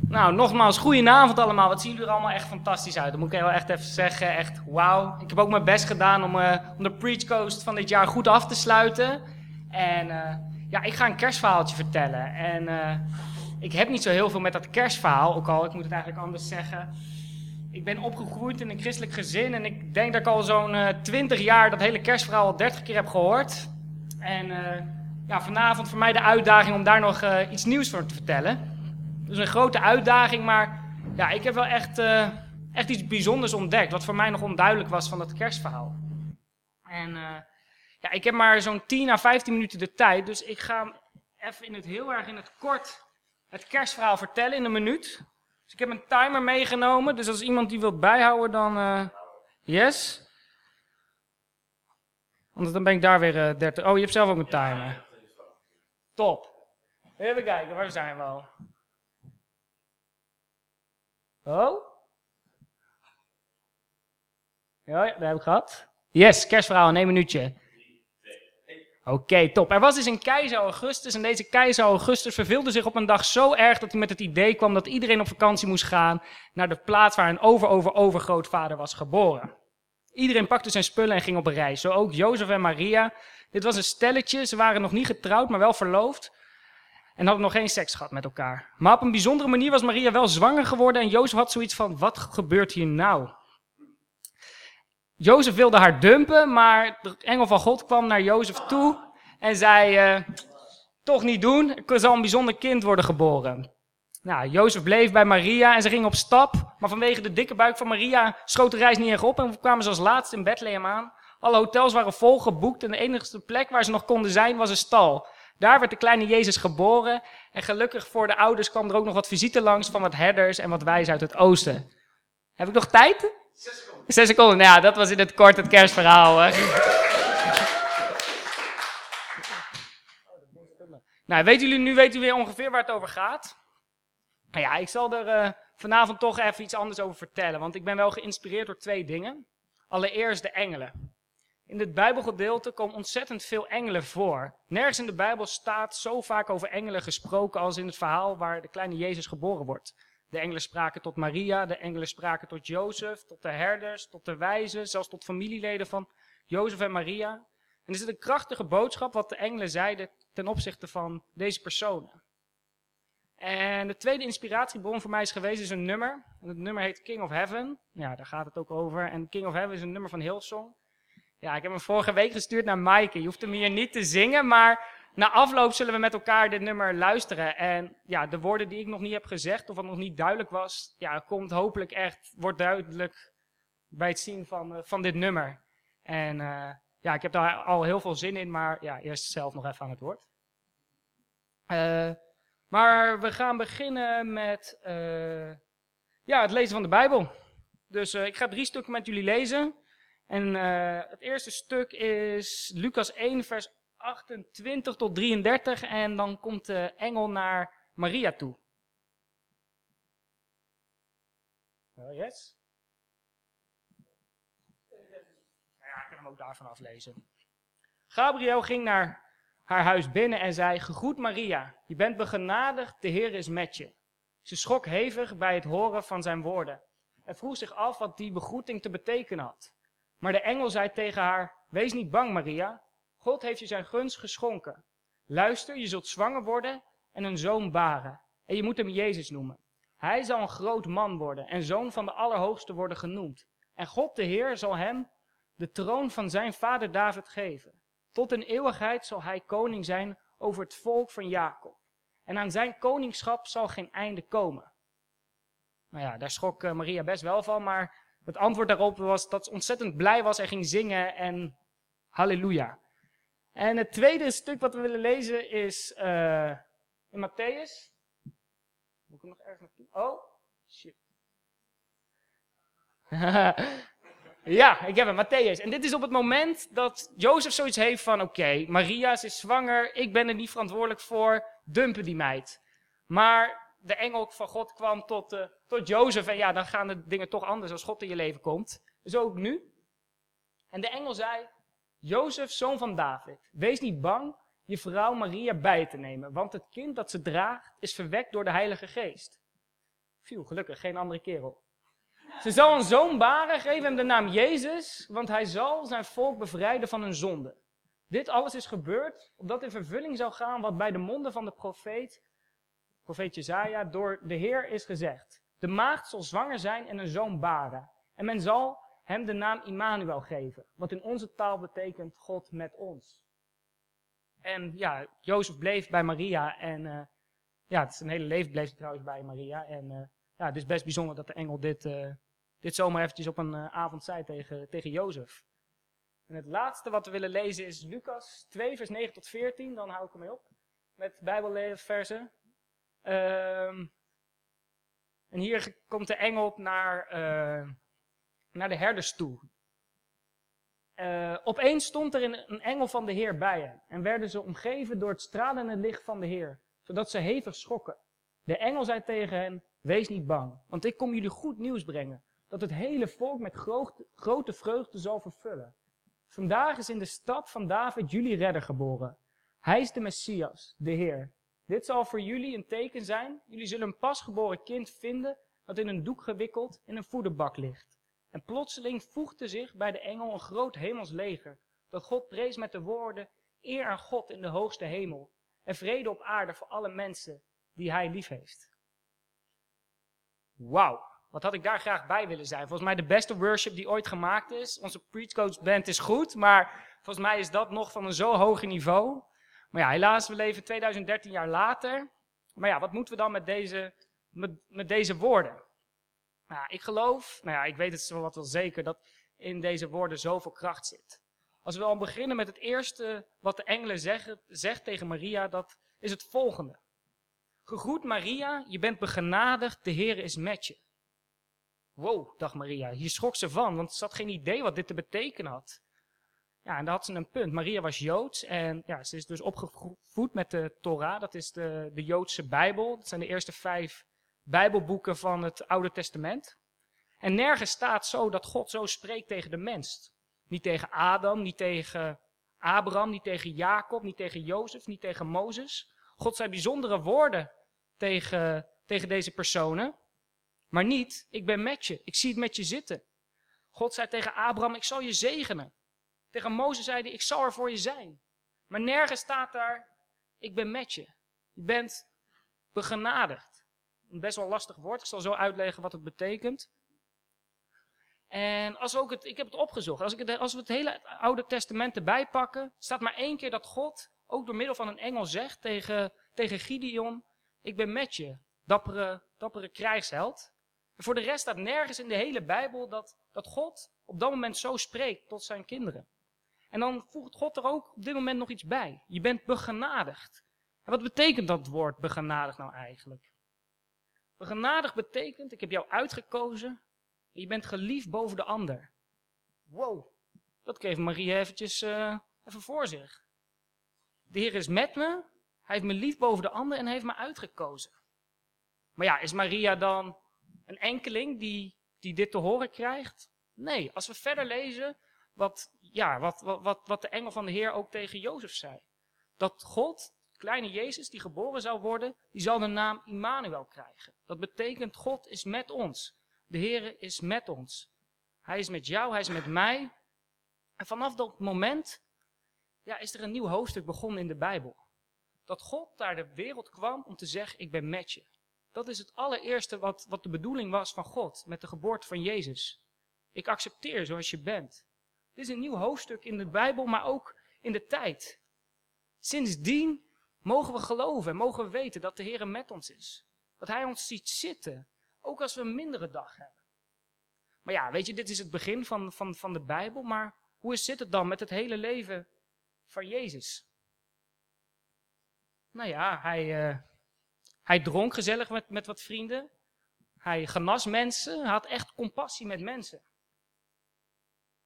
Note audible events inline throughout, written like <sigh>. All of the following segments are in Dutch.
Nou, nogmaals, goedenavond allemaal. Wat zien jullie er allemaal echt fantastisch uit. Dat moet ik wel echt even zeggen. Echt wauw. Ik heb ook mijn best gedaan om, om de Preach Coast van dit jaar goed af te sluiten. En uh, ja, ik ga een kerstverhaaltje vertellen. En uh, ik heb niet zo heel veel met dat kerstverhaal. Ook al, ik moet het eigenlijk anders zeggen. Ik ben opgegroeid in een christelijk gezin. En ik denk dat ik al zo'n 20 jaar dat hele kerstverhaal al 30 keer heb gehoord. En ja, vanavond voor mij de uitdaging om daar nog iets nieuws voor te vertellen. Dus een grote uitdaging, maar ja, ik heb wel echt, uh, echt iets bijzonders ontdekt. Wat voor mij nog onduidelijk was van dat kerstverhaal. En uh, ja, ik heb maar zo'n 10 à 15 minuten de tijd. Dus ik ga even in het heel erg in het kort het kerstverhaal vertellen in een minuut. Dus ik heb een timer meegenomen. Dus als iemand die wilt bijhouden, dan uh, yes. Anders dan ben ik daar weer uh, 30. Oh, je hebt zelf ook een timer. Top. Even kijken, waar zijn we? Oh? Ja, dat heb ik gehad. Yes, kerstverhaal in één minuutje. Oké, top. Er was dus een keizer Augustus en deze keizer Augustus verveelde zich op een dag zo erg dat hij met het idee kwam dat iedereen op vakantie moest gaan naar de plaats waar een over-over-overgrootvader was geboren. Iedereen pakte zijn spullen en ging op reis, zo ook Jozef en Maria. Dit was een stelletje, ze waren nog niet getrouwd, maar wel verloofd en hadden nog geen seks gehad met elkaar. Maar op een bijzondere manier was Maria wel zwanger geworden en Jozef had zoiets van, wat gebeurt hier nou? Jozef wilde haar dumpen, maar de engel van God kwam naar Jozef toe en zei, uh, toch niet doen, er zal een bijzonder kind worden geboren. Nou, Jozef bleef bij Maria en ze ging op stap, maar vanwege de dikke buik van Maria schoot de reis niet erg op en kwamen ze als laatste in Bethlehem aan. Alle hotels waren vol geboekt en de enige plek waar ze nog konden zijn was een stal. Daar werd de kleine Jezus geboren. En gelukkig voor de ouders kwam er ook nog wat visite langs van wat herders en wat wijzen uit het oosten. Heb ik nog tijd? Zes seconden. Zes seconden, nou ja, dat was in het kort het kerstverhaal. Hè. nou, weten jullie, nu weten jullie ongeveer waar het over gaat. Nou ja, ik zal er uh, vanavond toch even iets anders over vertellen, want ik ben wel geïnspireerd door twee dingen. Allereerst de engelen. In dit Bijbelgedeelte komen ontzettend veel engelen voor. Nergens in de Bijbel staat zo vaak over engelen gesproken als in het verhaal waar de kleine Jezus geboren wordt. De engelen spraken tot Maria, de engelen spraken tot Jozef, tot de herders, tot de wijzen, zelfs tot familieleden van Jozef en Maria. En er zit een krachtige boodschap wat de engelen zeiden ten opzichte van deze personen. En de tweede inspiratiebron voor mij is geweest is een nummer. En het nummer heet King of Heaven. Ja, daar gaat het ook over. En King of Heaven is een nummer van Hillsong. Ja, ik heb hem vorige week gestuurd naar Maaike. Je hoeft hem hier niet te zingen, maar na afloop zullen we met elkaar dit nummer luisteren. En ja, de woorden die ik nog niet heb gezegd of wat nog niet duidelijk was, ja, komt hopelijk echt, wordt duidelijk bij het zien van, uh, van dit nummer. En uh, ja, ik heb daar al heel veel zin in, maar ja, eerst zelf nog even aan het woord. Uh, maar we gaan beginnen met ja, het lezen van de Bijbel. Dus ik ga drie stukken met jullie lezen. En uh, het eerste stuk is Lucas 1, vers 28 tot 33. En dan komt de engel naar Maria toe. Uh, yes? Ja, ik kan hem ook daarvan aflezen. Gabriel ging naar haar huis binnen en zei: Gegroet Maria, je bent begenadigd, de Heer is met je. Ze schrok hevig bij het horen van zijn woorden en vroeg zich af wat die begroeting te betekenen had. Maar de engel zei tegen haar: Wees niet bang, Maria. God heeft je zijn gunst geschonken. Luister, je zult zwanger worden en een zoon baren. En je moet hem Jezus noemen. Hij zal een groot man worden en zoon van de Allerhoogste worden genoemd. En God de Heer zal hem de troon van zijn vader David geven. Tot in eeuwigheid zal hij koning zijn over het volk van Jacob. En aan zijn koningschap zal geen einde komen. Nou ja, daar schrok eh, Maria best wel van, maar het antwoord daarop was dat ze ontzettend blij was en ging zingen en halleluja. En het tweede stuk wat we willen lezen is uh, in Matthäus. Moet ik hem nog ergens naartoe? Oh, shit. <laughs> ja, ik heb hem, Matthäus. En dit is op het moment dat Jozef zoiets heeft van, oké, Maria is zwanger, ik ben er niet verantwoordelijk voor, dumpen die meid. Maar de engel van God kwam tot, uh, tot Jozef. En ja, dan gaan de dingen toch anders als God in je leven komt. Zo ook nu. En de engel zei, Jozef, zoon van David, wees niet bang je vrouw Maria bij te nemen. Want het kind dat ze draagt is verwekt door de Heilige Geest. Viel, gelukkig, geen andere kerel. Ze zal een zoon baren, geef hem de naam Jezus, want hij zal zijn volk bevrijden van hun zonde. Dit alles is gebeurd, opdat in vervulling zou gaan wat bij de monden van de profeet, profeet Jezaja, door de Heer is gezegd. De maagd zal zwanger zijn en een zoon baren. En men zal hem de naam Immanuel geven, wat in onze taal betekent God met ons. En ja, Jozef bleef bij Maria en uh, ja, het een hele leven bleef hij trouwens bij Maria. En uh, ja, het is best bijzonder dat de engel dit, uh, dit zomaar eventjes op een avond zei tegen, tegen Jozef. En het laatste wat we willen lezen is Lucas 2, vers 9 tot 14. Dan hou ik ermee op met bijbelversen. Um, en hier komt de engel naar, uh, naar de herders toe. Uh, opeens stond er een engel van de Heer bij hen en werden ze omgeven door het stralende licht van de Heer, zodat ze hevig schrokken. De engel zei tegen hen, wees niet bang, want ik kom jullie goed nieuws brengen, dat het hele volk met grote vreugde zal vervullen. Vandaag is in de stad van David jullie redder geboren. Hij is de Messias, de Heer. Dit zal voor jullie een teken zijn. Jullie zullen een pasgeboren kind vinden dat in een doek gewikkeld in een voederbak ligt. En plotseling voegde zich bij de engel een groot hemels leger, dat God prees met de woorden, eer aan God in de hoogste hemel en vrede op aarde voor alle mensen die hij lief heeft. Wauw, wat had ik daar graag bij willen zijn. Volgens mij de beste worship die ooit gemaakt is. Onze preachcoach band is goed, maar volgens mij is dat nog van een zo hoog niveau. Maar ja, helaas, we leven 2013 jaar later. Maar ja, wat moeten we dan met deze, met, met deze woorden? Nou, ik geloof, nou ja, ik weet het wat wel zeker, dat in deze woorden zoveel kracht zit. Als we al beginnen met het eerste wat de engelen zeggen, zegt tegen Maria, dat is het volgende. Gegroet Maria, je bent begenadigd, de Heer is met je. Wow, dacht Maria, hier schrok ze van, want ze had geen idee wat dit te betekenen had. Ja, en daar had ze een punt. Maria was Joods en ja, ze is dus opgevoed met de Torah, dat is de, de Joodse Bijbel. Dat zijn de eerste vijf Bijbelboeken van het Oude Testament. En nergens staat zo dat God zo spreekt tegen de mens. Niet tegen Adam, niet tegen Abraham, niet tegen Jacob, niet tegen Jozef, niet tegen Mozes. God zei bijzondere woorden tegen, tegen deze personen. Maar niet, ik ben met je, ik zie het met je zitten. God zei tegen Abraham, ik zal je zegenen. Tegen Mozes zei hij, ik zal er voor je zijn. Maar nergens staat daar, ik ben met je. Je bent begenadigd. Een best wel lastig woord, ik zal zo uitleggen wat het betekent. En als ook het, ik heb het opgezocht, als, ik als we het hele Oude Testament erbij pakken, staat maar één keer dat God, ook door middel van een engel, zegt tegen, tegen Gideon, ik ben met je, dappere, dappere krijgsheld. En voor de rest staat nergens in de hele Bijbel dat, dat God op dat moment zo spreekt tot zijn kinderen. En dan voegt God er ook op dit moment nog iets bij. Je bent begenadigd. En wat betekent dat woord begenadigd nou eigenlijk? Begenadigd betekent, ik heb jou uitgekozen, en je bent geliefd boven de ander. Wow, dat kreeg Marie eventjes uh, even voor zich. De Heer is met me, hij heeft me lief boven de ander en heeft me uitgekozen. Maar ja, is Maria dan een enkeling die, die dit te horen krijgt? Nee, als we verder lezen, wat, ja, wat, wat, wat de engel van de Heer ook tegen Jozef zei. Dat God, kleine Jezus die geboren zou worden, die zal de naam Immanuel krijgen. Dat betekent God is met ons. De Heer is met ons. Hij is met jou, hij is met mij. En vanaf dat moment ja, is er een nieuw hoofdstuk begonnen in de Bijbel. Dat God naar de wereld kwam om te zeggen, ik ben met je. Dat is het allereerste wat, wat de bedoeling was van God met de geboorte van Jezus. Ik accepteer zoals je bent. Dit is een nieuw hoofdstuk in de Bijbel, maar ook in de tijd. Sindsdien mogen we geloven en mogen we weten dat de Heer met ons is. Dat Hij ons ziet zitten, ook als we een mindere dag hebben. Maar ja, weet je, dit is het begin van, van, van de Bijbel, maar hoe zit het dan met het hele leven van Jezus? Nou ja, hij, uh, hij dronk gezellig met, met wat vrienden. Hij genas mensen, had echt compassie met mensen.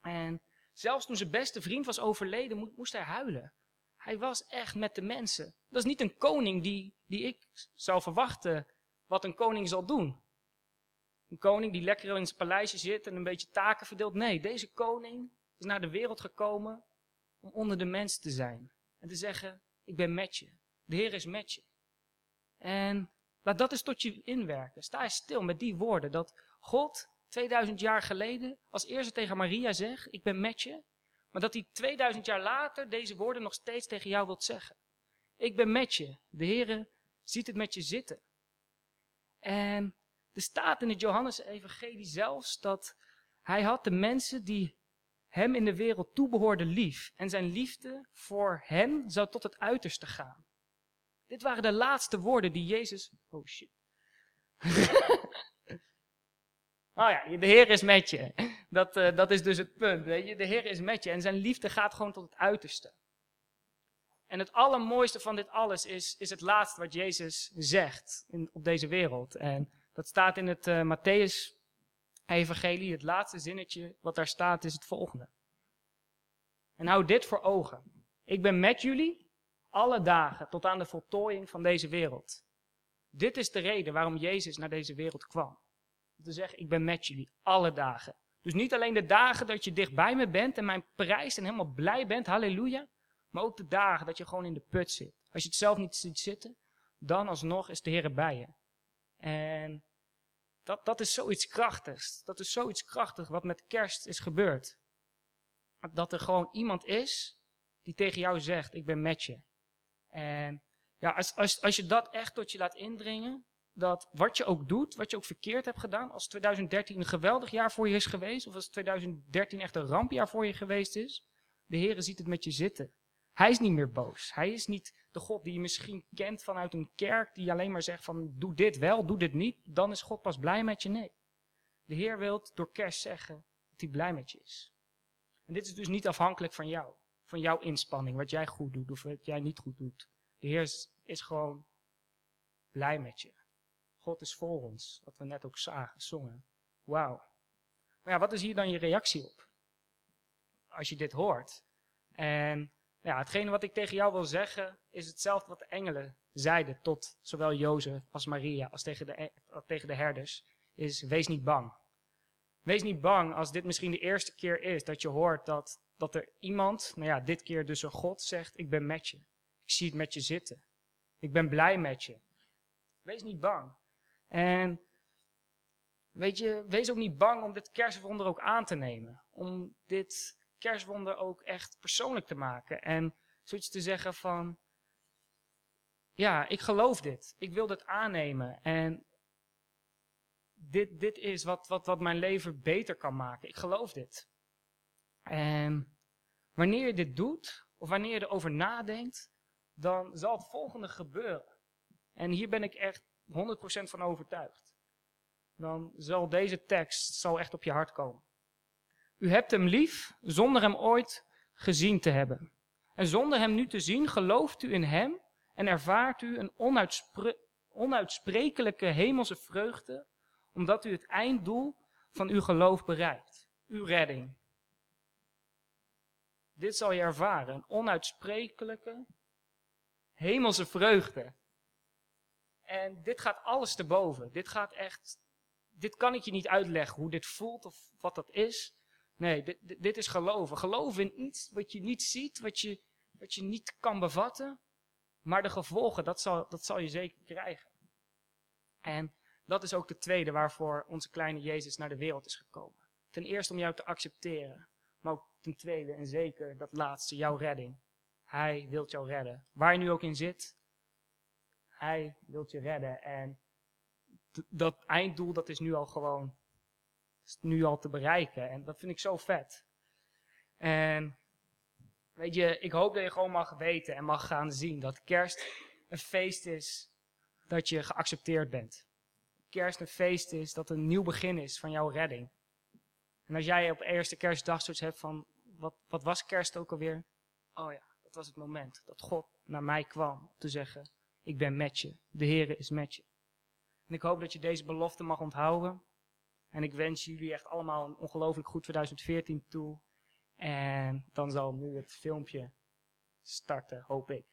En Zelfs toen zijn beste vriend was overleden, moest hij huilen. Hij was echt met de mensen. Dat is niet een koning die, die ik zou verwachten wat een koning zal doen. Een koning die lekker in zijn paleisje zit en een beetje taken verdeelt. Nee, deze koning is naar de wereld gekomen om onder de mensen te zijn. En te zeggen, ik ben met je. De Heer is met je. En Laat dat eens tot je inwerken. Sta stil met die woorden. Dat God 2000 jaar geleden als eerste tegen Maria zegt, ik ben met je. Maar dat hij 2000 jaar later deze woorden nog steeds tegen jou wilt zeggen. Ik ben met je. De Heere ziet het met je zitten. En er staat in het Johannes-evangelie zelfs dat hij had de mensen die hem in de wereld toebehoorden lief. En zijn liefde voor hen zou tot het uiterste gaan. Dit waren de laatste woorden die Jezus... Oh shit. <laughs> oh ja, de Heer is met je. Dat, uh, dat is dus het punt, weet je. De Heer is met je en zijn liefde gaat gewoon tot het uiterste. En het allermooiste van dit alles is, is het laatste wat Jezus zegt in, op deze wereld. En dat staat in het uh, Matthäus evangelie. Het laatste zinnetje wat daar staat is het volgende. En hou dit voor ogen. Ik ben met jullie alle dagen tot aan de voltooiing van deze wereld. Dit is de reden waarom Jezus naar deze wereld kwam. Te zeggen, ik ben met jullie alle dagen. Dus niet alleen de dagen dat je dichtbij me bent en mijn prijs en helemaal blij bent, halleluja. Maar ook de dagen dat je gewoon in de put zit. Als je het zelf niet ziet zitten, dan alsnog is de Heer bij je. En dat, dat is zoiets krachtigs. Dat is zoiets krachtigs wat met kerst is gebeurd. Dat er gewoon iemand is die tegen jou zegt, ik ben met je. En ja, als, als, als je dat echt tot je laat indringen, dat wat je ook doet, wat je ook verkeerd hebt gedaan, als 2013 een geweldig jaar voor je is geweest, of als 2013 echt een rampjaar voor je geweest is, de Heer ziet het met je zitten. Hij is niet meer boos. Hij is niet de God die je misschien kent vanuit een kerk, die alleen maar zegt van doe dit wel, doe dit niet. Dan is God pas blij met je. Nee. De Heer wil door kerst zeggen dat hij blij met je is. En dit is dus niet afhankelijk van jou, van jouw inspanning, wat jij goed doet of wat jij niet goed doet. De Heer is, is gewoon blij met je. God is voor ons, wat we net ook zagen, zongen. Wauw. Maar ja, wat is hier dan je reactie op? Als je dit hoort. En ja, hetgene wat ik tegen jou wil zeggen, is hetzelfde wat de engelen zeiden tot zowel Jozef als Maria, als tegen de, e- tegen de herders, is wees niet bang. Wees niet bang als dit misschien de eerste keer is dat je hoort dat, dat er iemand, nou ja, dit keer dus een God, zegt, ik ben met je. Ik zie het met je zitten. Ik ben blij met je. Wees niet bang. En weet je, wees ook niet bang om dit kerstwonder ook aan te nemen. Om dit kerstwonder ook echt persoonlijk te maken. En zoiets te zeggen van, ja, ik geloof dit. Ik wil dit aannemen. En dit, dit is wat, wat, wat mijn leven beter kan maken. Ik geloof dit. En wanneer je dit doet, of wanneer je erover nadenkt, dan zal het volgende gebeuren. En hier ben ik echt 100% van overtuigd. Dan zal deze tekst zal echt op je hart komen. U hebt hem lief zonder hem ooit gezien te hebben. En zonder hem nu te zien, gelooft u in hem en ervaart u een onuitsprekelijke hemelse vreugde, omdat u het einddoel van uw geloof bereikt, uw redding. Dit zal je ervaren, een onuitsprekelijke hemelse vreugde. En dit gaat alles te boven. Dit gaat echt, dit kan ik je niet uitleggen hoe dit voelt of wat dat is. Nee, dit, dit is geloven. Geloven in iets wat je niet ziet, wat je, wat je niet kan bevatten. Maar de gevolgen, dat zal, dat zal je zeker krijgen. En dat is ook de tweede waarvoor onze kleine Jezus naar de wereld is gekomen. Ten eerste om jou te accepteren. Maar ook ten tweede en zeker dat laatste, jouw redding. Hij wilt jou redden. Waar je nu ook in zit, hij wilt je redden. En dat einddoel, dat is nu al gewoon nu al te bereiken. En dat vind ik zo vet. En weet je, ik hoop dat je gewoon mag weten en mag gaan zien dat kerst een feest is dat je geaccepteerd bent. Kerst een feest is dat een nieuw begin is van jouw redding. En als jij op eerste kerstdag zoiets hebt van, wat, wat was kerst ook alweer? Oh ja, dat was het moment dat God naar mij kwam om te zeggen, ik ben met je. De Heer is met je. En ik hoop dat je deze belofte mag onthouden. En ik wens jullie echt allemaal een ongelooflijk goed 2014 toe. En dan zal nu het filmpje starten, hoop ik.